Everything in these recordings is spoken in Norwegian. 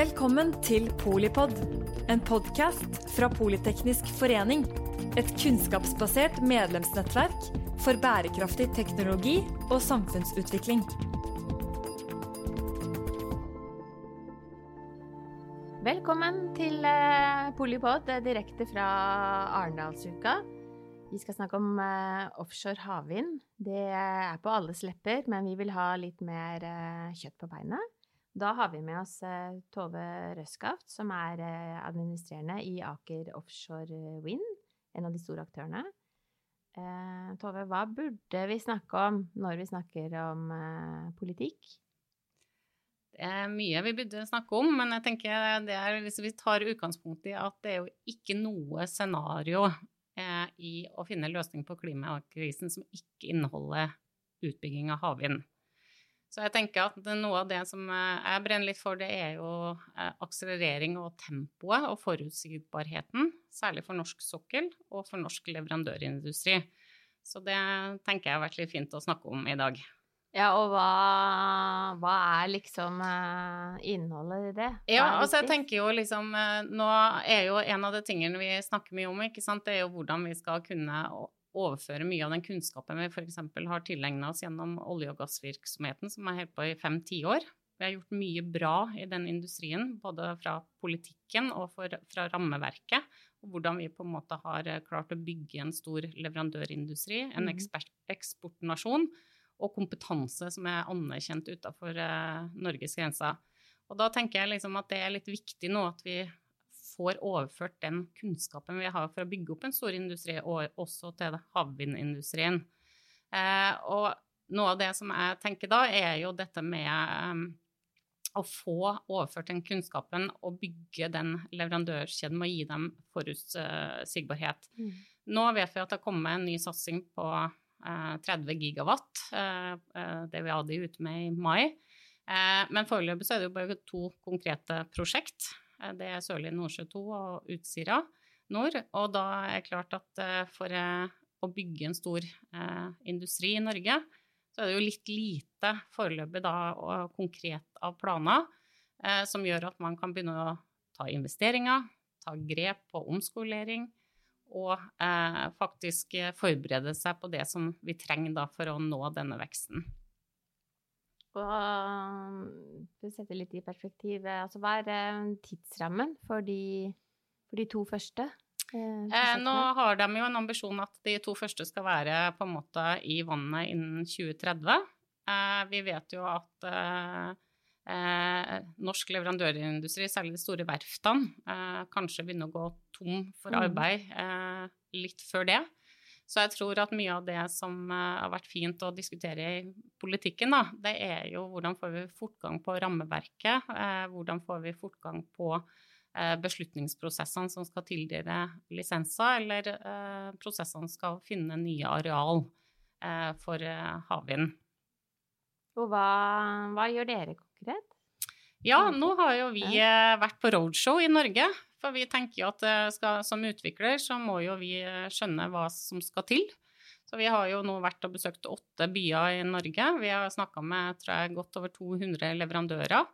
Velkommen til Polipod, en podkast fra Politeknisk forening. Et kunnskapsbasert medlemsnettverk for bærekraftig teknologi og samfunnsutvikling. Velkommen til eh, Polipod eh, direkte fra Arendalsuka. Vi skal snakke om eh, offshore havvind. Det er på alles lepper, men vi vil ha litt mer kjøtt på beinet. Da har vi med oss eh, Tove Røskaft, som er eh, administrerende i Aker Offshore Wind, en av de store aktørene. Eh, Tove, hva burde vi snakke om når vi snakker om politikk? Det er mye vi burde snakke om, men jeg tenker det er, hvis vi tar utgangspunkt i at det er jo ikke noe scenario i å finne løsning på klimakrisen som ikke inneholder utbygging av havvind. Så jeg tenker at noe av det som eh, jeg brenner litt for, det er jo eh, akselerering og tempoet og forutsigbarheten, særlig for norsk sokkel og for norsk leverandørindustri. Så det tenker jeg har vært litt fint å snakke om i dag. Ja, og hva, hva er liksom eh, innholdet i det? Hva Ja, altså jeg tenker jo liksom Nå er jo en av de tingene vi snakker mye om, ikke sant, det er jo hvordan vi skal kunne overføre mye av den kunnskapen vi f.eks. har tilegna oss gjennom olje- og gassvirksomheten, som har holdt på i fem tiår. Vi har gjort mye bra i den industrien, både fra politikken og for, fra rammeverket. Og hvordan vi på en måte har eh, klart å bygge en stor leverandørindustri, en Mhm. ekspert, eksportnasjon, og kompetanse som er anerkjent utenfor eh, Norges grenser. Og da tenker jeg liksom at det er litt viktig nå at vi får overført den kunnskapen vi har for å bygge opp en stor industri, og også til havvindindustrien. Eh, og noe av det som jeg tenker da, er jo dette med eh, å få overført den kunnskapen og bygge den leverandørkjeden med å gi dem forutsigbarhet. Mm. Nå vet vi at det har kommet en ny satsing på eh, 30 gigawatt, eh, eh, det vi hadde ute med i mai. Men foreløpig er det jo bare to konkrete prosjekt. Eh, det er Sørlige Nordsjø 2 og Utsira nord. Og da er det klart at eh, for eh, å bygge en stor industri i Norge, så er det jo litt lite foreløpig da og konkret av planer som gjør at man kan begynne å ta investeringer, ta grep på omskolering og eh, faktisk forberede seg på det som vi trenger da for å nå denne veksten. Og du setter sette litt i perspektiv, eh, altså hva er eh, tidsrammen for de, for de to første? eh, Eh, nå har de jo en ambisjon at de to første skal være på en måte i vannet innen 2030. Eh, vi vet jo at eh, norsk leverandørindustri, særlig de store verftene, eh, kanskje begynner å gå tom for Mm. arbeid eh, litt før det. Så jeg tror at mye av det som eh, har vært fint å diskutere i politikken, da, det er jo hvordan får vi fortgang på rammeverket, eh, hvordan får vi fortgang på eh, beslutningsprosessene som skal tildele lisenser, eller prosessene prosessene skal finne nye areal for havvind. Og hva, hva gjør dere konkret? Ja, nå har jo vi vært på roadshow i Norge. For vi tenker jo at eh, skal, som utvikler så må jo vi eh, skjønne hva som skal til. Så vi har jo nå vært og besøkt åtte byer i Norge. Vi har snakka med tror jeg, godt over 200 leverandører.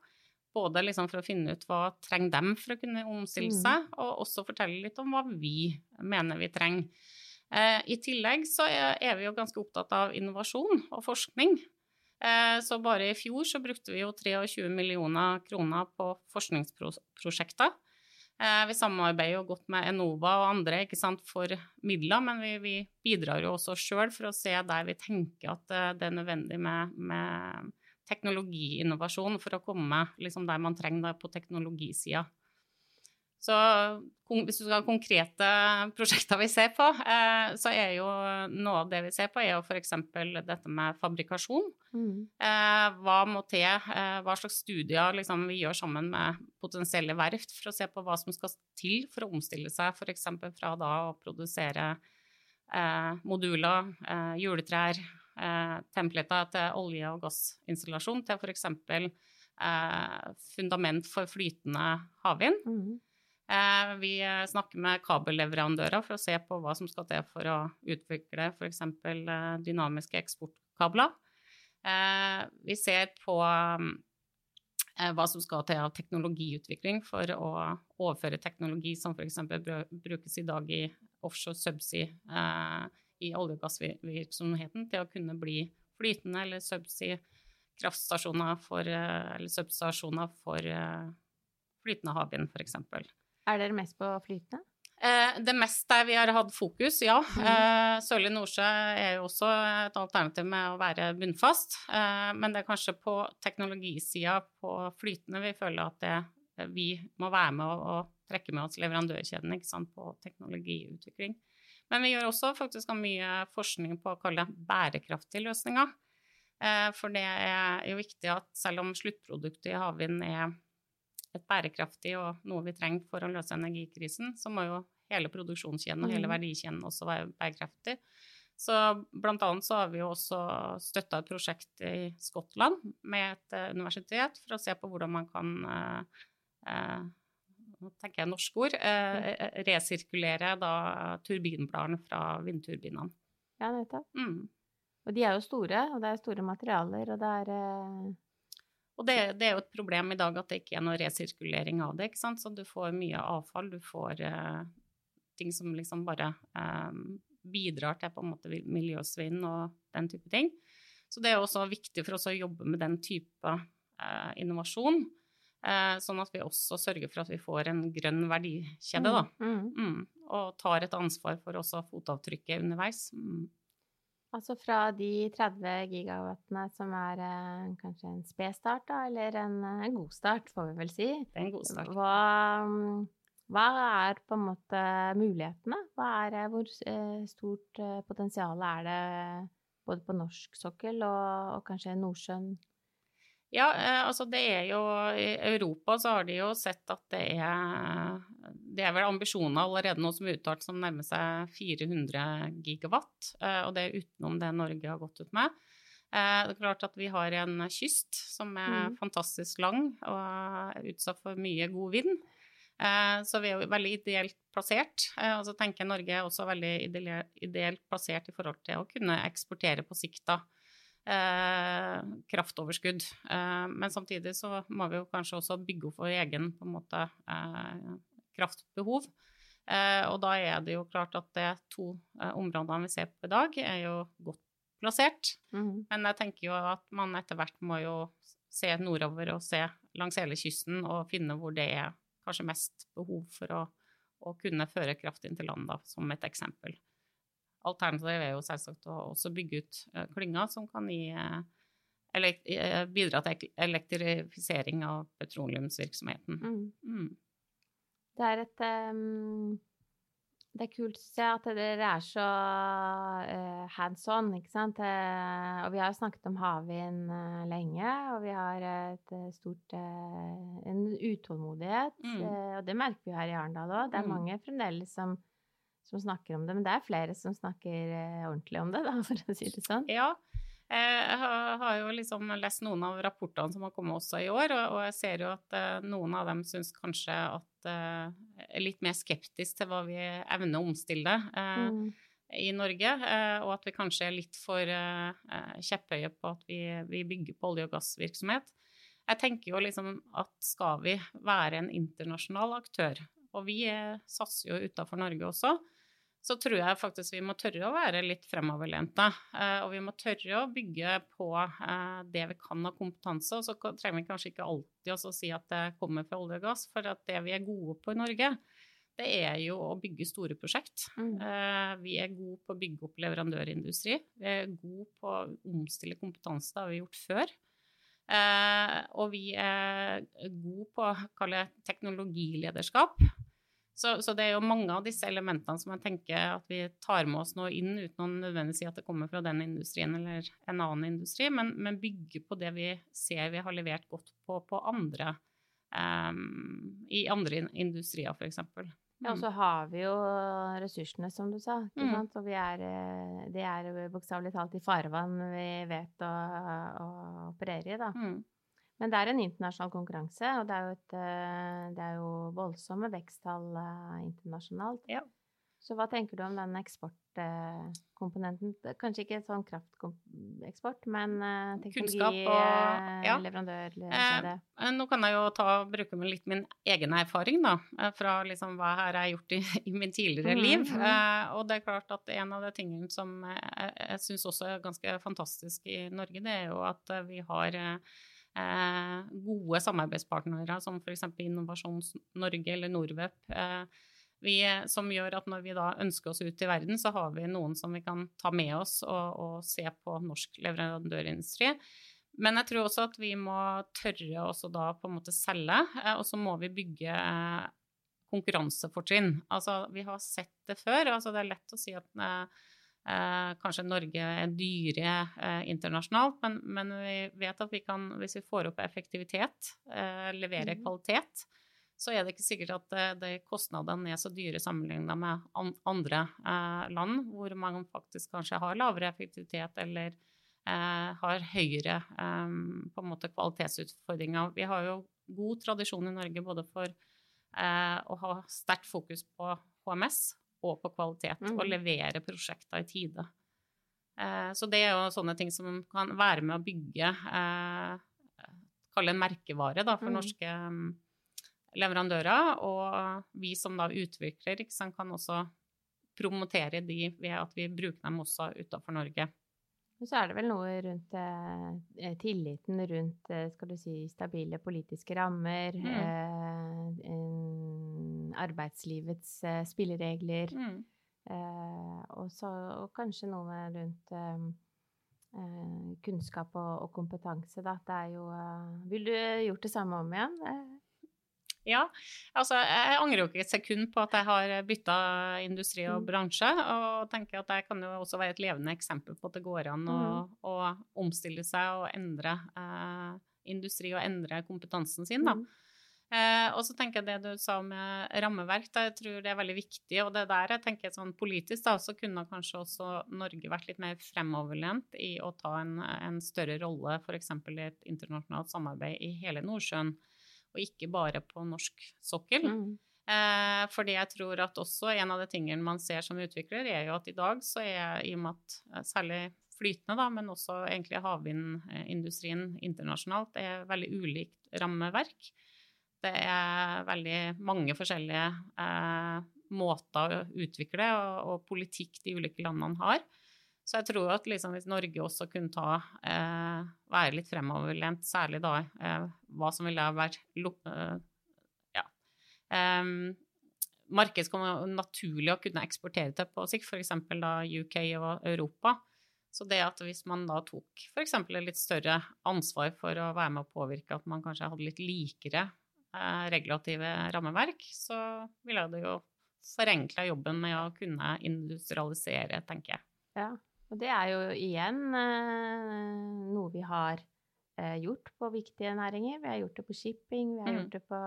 Både liksom for å finne ut hva trenger dem for å kunne omstille Mhm. seg, og også fortelle litt om hva vi mener vi trenger. Eh, I tillegg så er, er vi jo ganske opptatt av innovasjon og forskning. Eh, Så bare i fjor så brukte vi jo 23 millioner kroner på forskningsprosjekter. Eh, Vi samarbeider jo godt med Enova og andre sant, for midler, men vi, vi bidrar jo også sjøl for å se der vi tenker at eh, det er nødvendig med, med teknologiinnovasjon for å komme liksom der man trenger det på teknologisida. Så hvis du skal ha konkrete prosjekter vi ser på, eh, så er jo noe av det vi ser på, er jo f.eks. dette med fabrikasjon. Eh, hva må til? Eh, hva slags studier liksom, vi gjør sammen med potensielle verft for å se på hva som skal til for å omstille seg, f.eks. fra da å produsere eh, moduler, eh, juletrær, eh, templater til olje- og gassinstallasjon, til f.eks. Eh, fundament for flytende havvind. Mhm. Eh, vi snakker med kabelleverandører for å se på hva som skal til for å utvikle f.eks. Eh, dynamiske eksportkabler. Eh, vi ser på hva som skal til av teknologiutvikling for å overføre teknologi som f.eks. brukes i dag i offshore subsea i olje- og gassvirksomheten, til å kunne bli flytende eller subsea kraftstasjoner for, eller substasjoner for flytende havvind, f.eks. Er dere mest på flytende? Eh, det mest der vi har hatt fokus, ja. Eh, Sørlige Nordsjø er jo også et alternativ med å være bunnfast. Men det er kanskje på teknologisida på flytende vi føler at det, vi må være med og, og trekke med oss leverandørkjeden sant, på teknologiutvikling. Men vi gjør også faktisk mye forskning på å kalle det bærekraftige løsninger. For det er jo viktig at selv om sluttproduktet i havvind er et bærekraftig og noe vi trenger for å løse energikrisen, så må jo hele produksjonskjeden og hele mm. verdikjeden også være bærekraftig. Så blant annet så har vi jo også støtta et prosjekt i Skottland med et uh, universitet for å se på hvordan man kan uh, uh, nå tenker jeg norske ord, resirkulere da turbinbladene fra vindturbinene. Ja, nettopp. Mm. Og de er jo store, og det er store materialer, og det er og det, det, er jo et problem i dag at det ikke er noe resirkulering av det. ikke sant? Så du får mye avfall, du får uh, ting som liksom bare um, bidrar til på en måte miljøsvinn og den type ting. Så det er også viktig for oss å jobbe med den type uh, innovasjon. Uh, sånn at vi også sørger for at vi får en grønn verdikjede, da. Mm, mm. Mm, og tar et ansvar for også fotavtrykket underveis. Mm. Altså fra de 30 gigawattene som er eh, kanskje en spedstart, da, eller en, eh, en, god start, får vi vel si. Det er en god start. Hva, hva er på en måte mulighetene? Er, hvor eh, stort potensial er det både på norsk sokkel og, og kanskje Nordsjøen? Ja, eh, altså det er jo I Europa så har de jo sett at det er Det er vel ambisjoner allerede nå som er uttalt som nærmer seg 400 gigawatt. Eh, og det er utenom det Norge har gått ut med. Eh, det er klart at vi har en kyst som er mm. fantastisk lang og er utsatt for mye god vind. Så vi er jo veldig ideelt plassert. Og så tenker jeg Norge er også veldig ideelt plassert i forhold til å kunne eksportere på sikt da eh, kraftoverskudd. Eh, men samtidig så må vi jo kanskje også bygge opp vår egen på en måte, eh, kraftbehov. Eh, og da er det jo klart at de to eh, områdene vi ser på i dag, er jo godt plassert. Mm. Men jeg tenker jo at man etter hvert må jo se nordover og se langs hele kysten og finne hvor det er kanskje mest behov for å, å kunne føre kraft inn til land, da, som et eksempel. Alternativet er jo selvsagt å også bygge ut uh, klynger som kan gi, uh, bidra til elektrifisering av petroleumsvirksomheten. Mm. Mm. Det er et um, Det er kult, syns jeg, at dere er så uh, hands on, ikke sant. og vi har snakket om havvind lenge, og vi har et stort en utålmodighet. Mm. og det merker vi her i Arendal òg. Det er mm. mange fremdeles som som snakker om det. Men det er flere som snakker eh, ordentlig om det, da, for å si det sånn. Ja. Jeg har jo liksom lest noen av rapportene som har kommet også i år, og jeg ser jo at eh, noen av dem syns kanskje at eh, er litt mer skeptisk til hva vi evner å omstille mm. i Norge, og at vi kanskje er litt for kjepphøye på at vi, vi bygger på olje- og gassvirksomhet. Jeg tenker jo liksom at skal vi være en internasjonal aktør, og vi satser jo utafor Norge også, så tror jeg faktisk vi må tørre å være litt fremoverlente. Eh, og vi må tørre å bygge på eh, det vi kan av kompetanse. Og så trenger vi kanskje ikke alltid å si at det kommer fra olje og gass, for at det vi er gode på i Norge, det er jo å bygge store prosjekt. Mm. Eh, vi er gode på å bygge opp leverandørindustri. Vi er gode på å omstille kompetanse, det har vi gjort før. og vi er gode på å kalle teknologilederskap. Så, så, det er jo mange av disse elementene som jeg tenker at vi tar med oss nå inn, uten å nødvendigvis si at det kommer fra den industrien eller en annen industri, men, men bygge på det vi ser vi har levert godt på på andre, um, i andre industrier, f.eks. Mm. Ja, og så har vi jo ressursene, som du sa. ikke mm. sant? Og vi er, de det er bokstavelig talt i farvann vi vet å, å operere i, da. Mm. Men det er en internasjonal konkurranse, og det er jo, et, eh, det er jo voldsomme veksttall eh, internasjonalt. Ja. Så hva tenker du om den eksportkomponenten? Kanskje ikke sånn krafteksport, men eh, teknologi, og- ja. leverandør, Eh. Eh, Nå kan jeg jo ta, bruke med litt min egen erfaring, da, eh, fra liksom hva her jeg har gjort i, i min tidligere liv. liv. -hmm. Eh, og det er klart at en av de tingene som jeg, jeg syns også er ganske fantastisk i Norge, det er jo at eh, vi har eh, eh, gode samarbeidspartnere som f.eks. Innovasjon Norge eller Norwep. Eh, vi, som gjør at når vi da ønsker oss ut i verden, så har vi noen som vi kan ta med oss og, og se på norsk leverandørindustri. Men jeg tror også at vi må tørre også da på en måte selge, eh, og så må vi bygge eh, konkurransefortrinn. Altså, vi har sett det før. Altså, det er lett å si at eh, kanskje Norge er dyre eh, internasjonalt, men, men vi vet at vi kan, hvis vi får opp effektivitet, eh, levere mm. kvalitet, så er det ikke sikkert at eh, de kostnadene er så dyre sammenlignet med an andre eh, land, hvor man faktisk kanskje har lavere effektivitet eller eh, har høyere på en måte kvalitetsutfordringer. Vi har jo god tradisjon i Norge både for eh, å ha sterkt fokus på HMS og på kvalitet, mm. og levere prosjekter i tide. Eh, så det er jo sånne ting som kan være med å bygge eh, Kalle en merkevare da, for mm. norske mm, leverandører. Og vi som da utvikler, sant, kan også promotere de ved at vi bruker dem også utenfor Norge. Og så er det vel noe rundt eh, tilliten rundt, eh, skal du si, stabile politiske rammer, Mm. eh, arbeidslivets eh, spilleregler, Mm. eh, og, så, og kanskje noe rundt eh, kunnskap og, og kompetanse, da. Det er jo Vil du gjort det samme om igjen? Ja, altså jeg angrer jo ikke et sekund på at jeg har bytta industri og Mm. bransje, og tenker at jeg kan jo også være et levende eksempel på at det går an å, Mm. å omstille seg og endre eh, industri og endre kompetansen sin, da. mm. Eh, og så tenker jeg det du sa med rammeverk, da, jeg tror det er veldig viktig. Og det der jeg tenker sånn politisk, da, så kunne kanskje også Norge vært litt mer fremoverlent i å ta en, en større rolle f.eks. i et internasjonalt samarbeid i hele Nordsjøen, og ikke bare på norsk sokkel. Mm. Eh, fordi jeg tror at også en av de tingene man ser som utvikler, er jo at i dag så er i og med at eh, særlig flytende, da, men også egentlig havvindindustrien internasjonalt, er veldig ulikt rammeverk. Det er veldig mange forskjellige eh, måter å utvikle og, og politikk de ulike landene har. Så jeg tror at liksom, hvis Norge også kunne ta, eh, være litt fremoverlent, særlig da eh, hva som ville vært eh, ja, Um, marked er naturlig å kunne eksportere til på sikt, f.eks. UK og Europa. Så det at hvis man da tok f.eks. et litt større ansvar for å være med å påvirke at man kanskje hadde litt likere regulative rammeverk, så ville det jo forenkla jobben med å kunne industrialisere, tenker jeg. Ja, og det er jo igjen eh, noe vi har eh, gjort på viktige næringer. Vi har gjort det på shipping, vi har Mm. gjort det på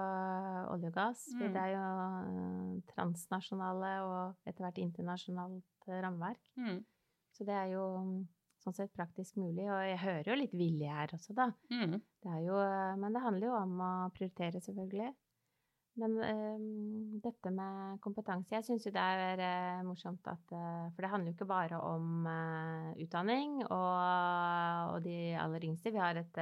olje og gass. Mm. Det er jo eh, transnasjonale og etter hvert internasjonalt eh, rammeverk. Mm. Så det er jo sånn sett praktisk mulig. Og jeg hører jo litt vilje her også, da. Mm. Det jo, eh, men det handler jo om å prioritere, selvfølgelig. Men eh, dette med kompetanse Jeg syns jo det er eh, morsomt at eh, For det handler jo ikke bare om eh, utdanning og, og de aller yngste. Vi har et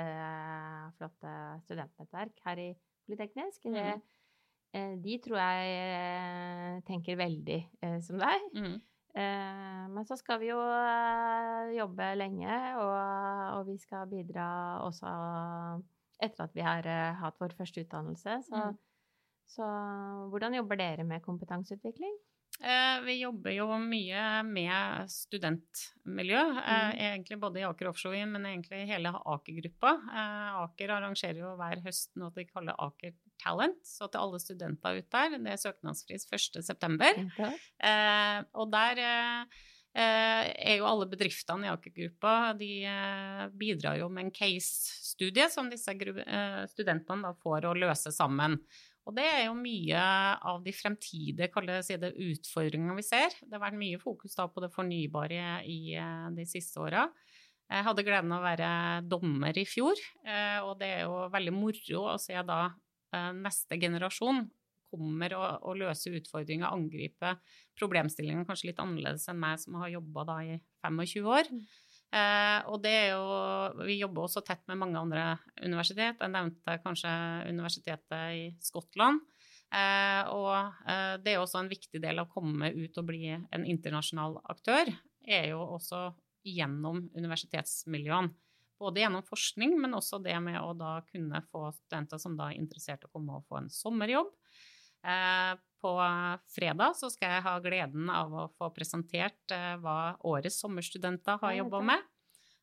flott studentnettverk her i Politeknisk. Det, Mhm. eh, de tror jeg tenker veldig som deg. Mm. Eh, men så skal vi jo eh, jobbe lenge, og, og vi skal bidra også etter at vi har eh, hatt vår første utdannelse. Så, Mm. så hvordan jobber dere med kompetanseutvikling? Eh, vi jobber jo mye med studentmiljø, mm. egentlig både i Aker Offshore, men egentlig hele Aker-gruppa. Eh, Aker arrangerer jo hver høst noe de kaller Aker Talent, så til alle studenter ute der, det er søknadsfrist 1.9. Eh, og der eh, eh, er jo alle bedriftene i Aker-gruppa de eh, bidrar jo med en case-studie som disse eh, studentene da får å løse sammen. Og det er jo mye av de fremtidige si utfordringene vi ser. Det har vært mye fokus på det fornybare i eh, de siste åra. Jeg hadde gleden av å være dommer i fjor, eh, og det er jo veldig moro å se da eh, neste generasjon kommer og, løser utfordringer, angriper problemstillingen kanskje litt annerledes enn meg som har jobba i 25 år. Eh, og det er jo Vi jobber også tett med mange andre universitet. Jeg nevnte kanskje universitetet i Skottland. Eh, og eh, det er også en viktig del av å komme ut og bli en internasjonal aktør, er jo også gjennom universitetsmiljøene. Både gjennom forskning, men også det med å da kunne få studenter som da er interessert i å komme og få en sommerjobb. Eh, på fredag så skal jeg ha gleden av å få presentert eh, hva årets sommerstudenter har jobba med.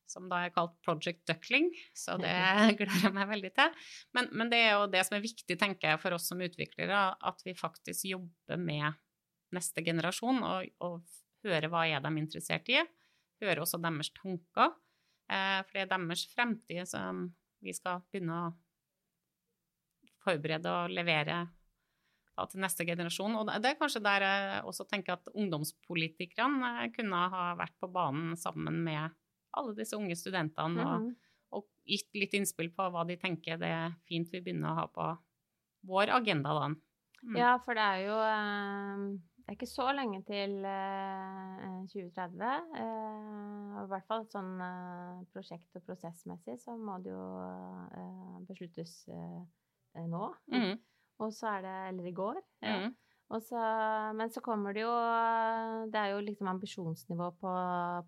Som da er kalt Project Duckling, så det gleder jeg meg veldig til. Men, men, det er jo det som er viktig, tenker jeg, for oss som utviklere, at vi faktisk jobber med neste generasjon og, og hører hva er de interessert i. Hører også deres tanker. Eh, for det er deres fremtid som vi skal begynne å forberede og levere da, til neste generasjon. Og det er kanskje der jeg også tenker at ungdomspolitikerne eh, kunne ha vært på banen sammen med alle disse unge studentene og, mm. og, gitt litt innspill på hva de tenker det er fint vi begynner å ha på vår agenda da. Mm. Ja, for det er jo eh, det er ikke så lenge til 2030. Eh, I hvert fall sånn prosjekt- og prosessmessig så må det jo besluttes nå. Mm. Og så er det Eller i går. Ja. Mm. Så, men så kommer det jo Det er jo liksom ambisjonsnivå på,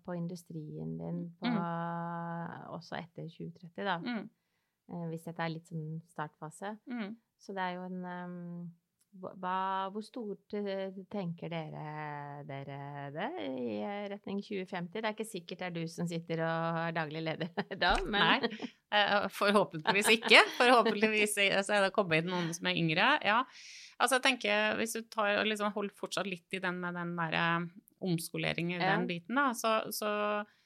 på industrien din på, mm. også etter 2030, da. Mm. Eh, hvis dette er litt sånn startfase. Mm. Så det er jo en um, hva, hvor stort eh, tenker dere, dere, det i retning 2050? Det er ikke sikkert det er du som sitter og er daglig leder da, men Nei, eh, forhåpentligvis ikke. Forhåpentligvis så er det kommet inn noen som er yngre. Ja. Altså jeg tenker, Hvis du tar, liksom, holder fortsatt litt i den med den der omskolering i ja. biten, da, så, så Eh,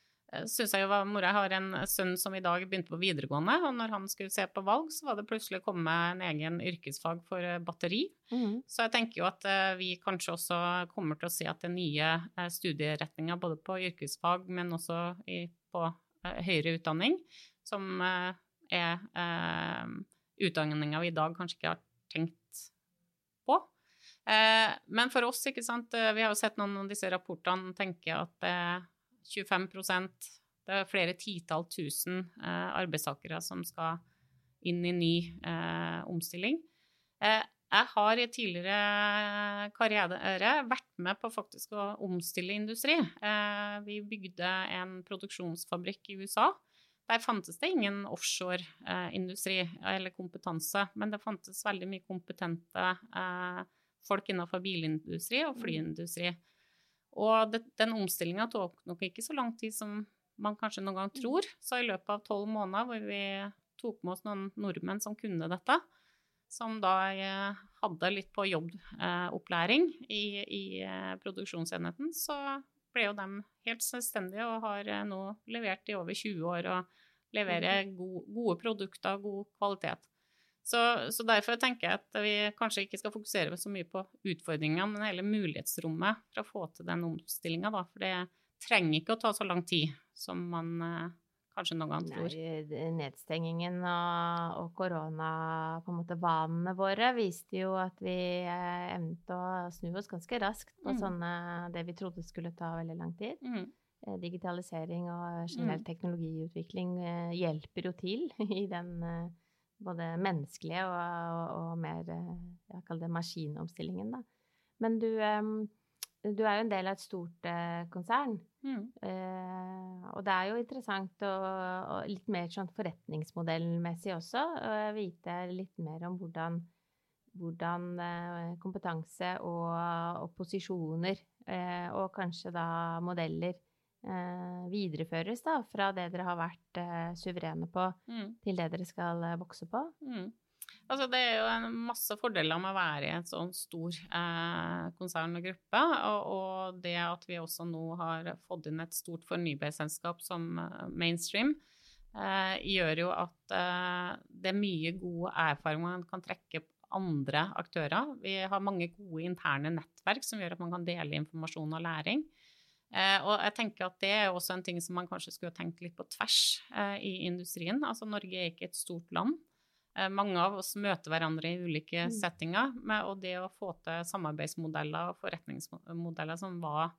syns jeg jo var moro. Jeg har en sønn som i dag begynte på videregående, og når han skulle se på valg, så var det plutselig kommet en egen yrkesfag for eh, batteri. Mm. Så jeg tenker jo at eh, vi kanskje også kommer til å se at det er nye studieretninger både på yrkesfag, men også i, på høyere utdanning, som er eh, utdanninga vi i dag kanskje ikke har tenkt på. men for oss, ikke sant, vi har jo sett noen av disse rapportene tenke at 25% Det er flere titall tusen eh, arbeidstakere som skal inn i ny eh, omstilling. Eh, jeg har i tidligere karriere vært med på faktisk å omstille industri. Eh, vi bygde en produksjonsfabrikk i USA. Der fantes det ingen offshoreindustri eller kompetanse, men det fantes veldig mye kompetente eh, folk innenfor bilindustri og flyindustri. Og det, den omstillinga tok nok ikke så lang tid som man kanskje noen gang mm. tror. Så i løpet av tolv måneder hvor vi tok med oss noen nordmenn som kunne dette, som da eh, hadde litt på jobbopplæring i, i eh, produksjonsenheten, så ble jo de helt selvstendige og har eh, nå levert i over 20 år og leverer gode, gode produkter og god kvalitet. Så, så, derfor tenker jeg at vi kanskje ikke skal fokusere så mye på utfordringene, men hele mulighetsrommet for å få til den omstillinga, da. For det trenger ikke å ta så lang tid som man eh, kanskje noen gang tror. Nei, nedstengingen og, og korona, på en måte vanene våre, viste jo at vi eh, evnet å snu oss ganske raskt på mm. sånne det vi trodde skulle ta veldig lang tid. Mm. Eh, digitalisering og generell mm. teknologiutvikling eh, hjelper jo til i den både menneskelige og, og, og mer eh, jeg kaller det maskinomstillingen, da. Men du, du er jo en del av et stort eh, konsern. Mm. Eh, og det er jo interessant og, og litt mer sånn forretningsmodellmessig også å vite litt mer om hvordan, hvordan eh, kompetanse og, og posisjoner, eh, og kanskje da modeller, eh, videreføres da, fra det dere har vært eh, suverene på, mm. til det dere skal eh, vokse på? Mm. Altså, det er jo en masse fordeler med å være i en sånn stor eh, konsern og gruppe. Og, og, det at vi også nå har fått inn et stort fornybarselskap som uh, Mainstream, eh, gjør jo at eh, det er mye god erfaring man kan trekke andre aktører. Vi har mange gode interne nettverk som gjør at man kan dele informasjon og læring. Eh, og jeg tenker at det er også en ting som man kanskje skulle tenkt litt på tvers eh, i industrien. Altså Norge er ikke et stort land. Eh, mange av oss møter hverandre i ulike Mm. settinger, med, og det å få til samarbeidsmodeller og forretningsmodeller som var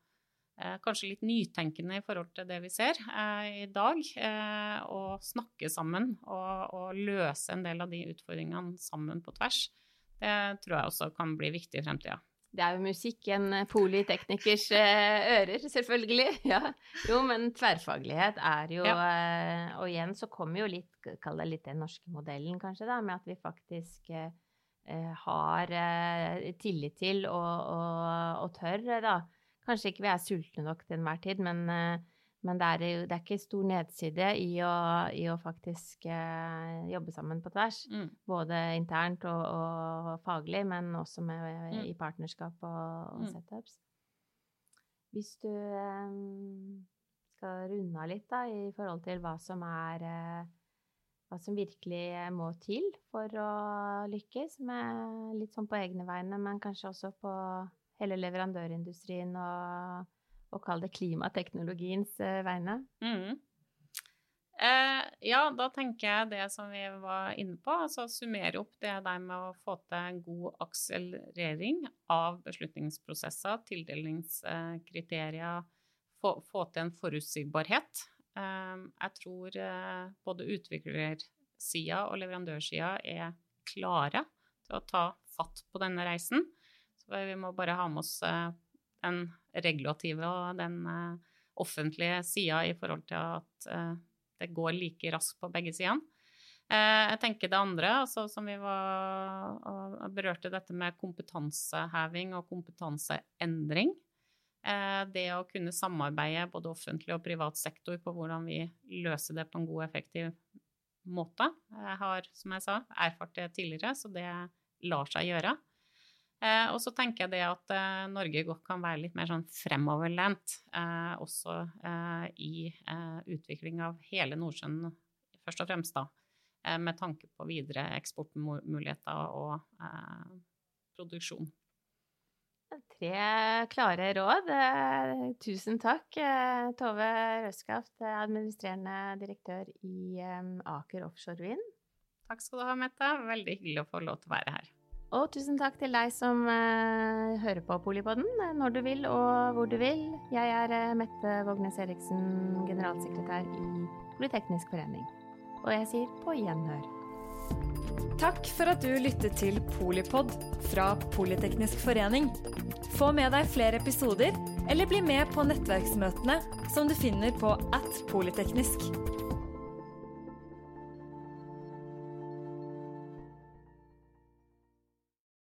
eh, kanskje litt nytenkende i forhold til det vi ser i dag, eh, og snakke sammen og, og løse en del av de utfordringene sammen på tvers, det tror jeg også kan bli viktig i fremtida. Det er jo musikk i en politeknikers eh, ører, selvfølgelig. Ja. Jo, men tverrfaglighet er jo ja. Og igjen så kommer jo litt, kall det litt den norske modellen, kanskje, da, med at vi faktisk eh, eh, har eh, tillit til og, og, og tør, eh, da. Kanskje ikke vi er sultne nok til enhver tid, men, eh, men det, er, det er ikke stor nedside i å, i å faktisk eh, jobbe sammen på tvers. Mm. Både internt og, og faglig, men også med, Mm. i partnerskap og, og Mm. setups. Hvis du eh, skal runde av litt da, i forhold til hva som er eh, hva som virkelig må til for å lykkes med litt sånn på egne vegne, men kanskje også på hele leverandørindustrien og, og kall det klimateknologiens eh, vegne. Mm. Eh, ja, da tenker jeg det som vi var inne på, altså summere opp det der med å få til en god akselerering av beslutningsprosesser, tildelingskriterier, få, få til en forutsigbarhet. Eh, jeg tror eh, både utviklersida og leverandørsida er klare til å ta fatt på denne reisen. Så vi må bare ha med oss eh, den regulative og den eh, offentlige sida i forhold til at eh, det går like raskt på begge sidene. Eh, jeg tenker det andre, altså, som vi var, berørte dette med kompetanseheving og kompetanseendring. Det å kunne samarbeide både offentlig og privat sektor på hvordan vi løser det på en god og effektiv måte. Jeg har, som jeg sa, erfart det tidligere, så det lar seg gjøre. Eh, og så tenker jeg det at eh, Norge godt kan være litt mer sånn fremoverlent, eh, også i eh, utvikling av hele Nordsjøen, først og fremst da, eh, med tanke på videre eksportmuligheter og eh, produksjon. Tre klare råd. Tusen takk, Tove Røskaft, administrerende direktør i Aker Offshore Wind. Takk skal du ha, Mette. Veldig hyggelig å få lov til å være her. Og tusen takk til deg som eh, hører på Polipodden eh, når du vil og hvor du vil. Jeg er eh, Mette Vågnes Eriksen, generalsekretær i Politeknisk forening. Og jeg sier på gjenhør. Takk for at du lyttet til Polipod fra Politeknisk forening. Få med deg flere episoder, eller bli med på nettverksmøtene som du finner på at polyteknisk.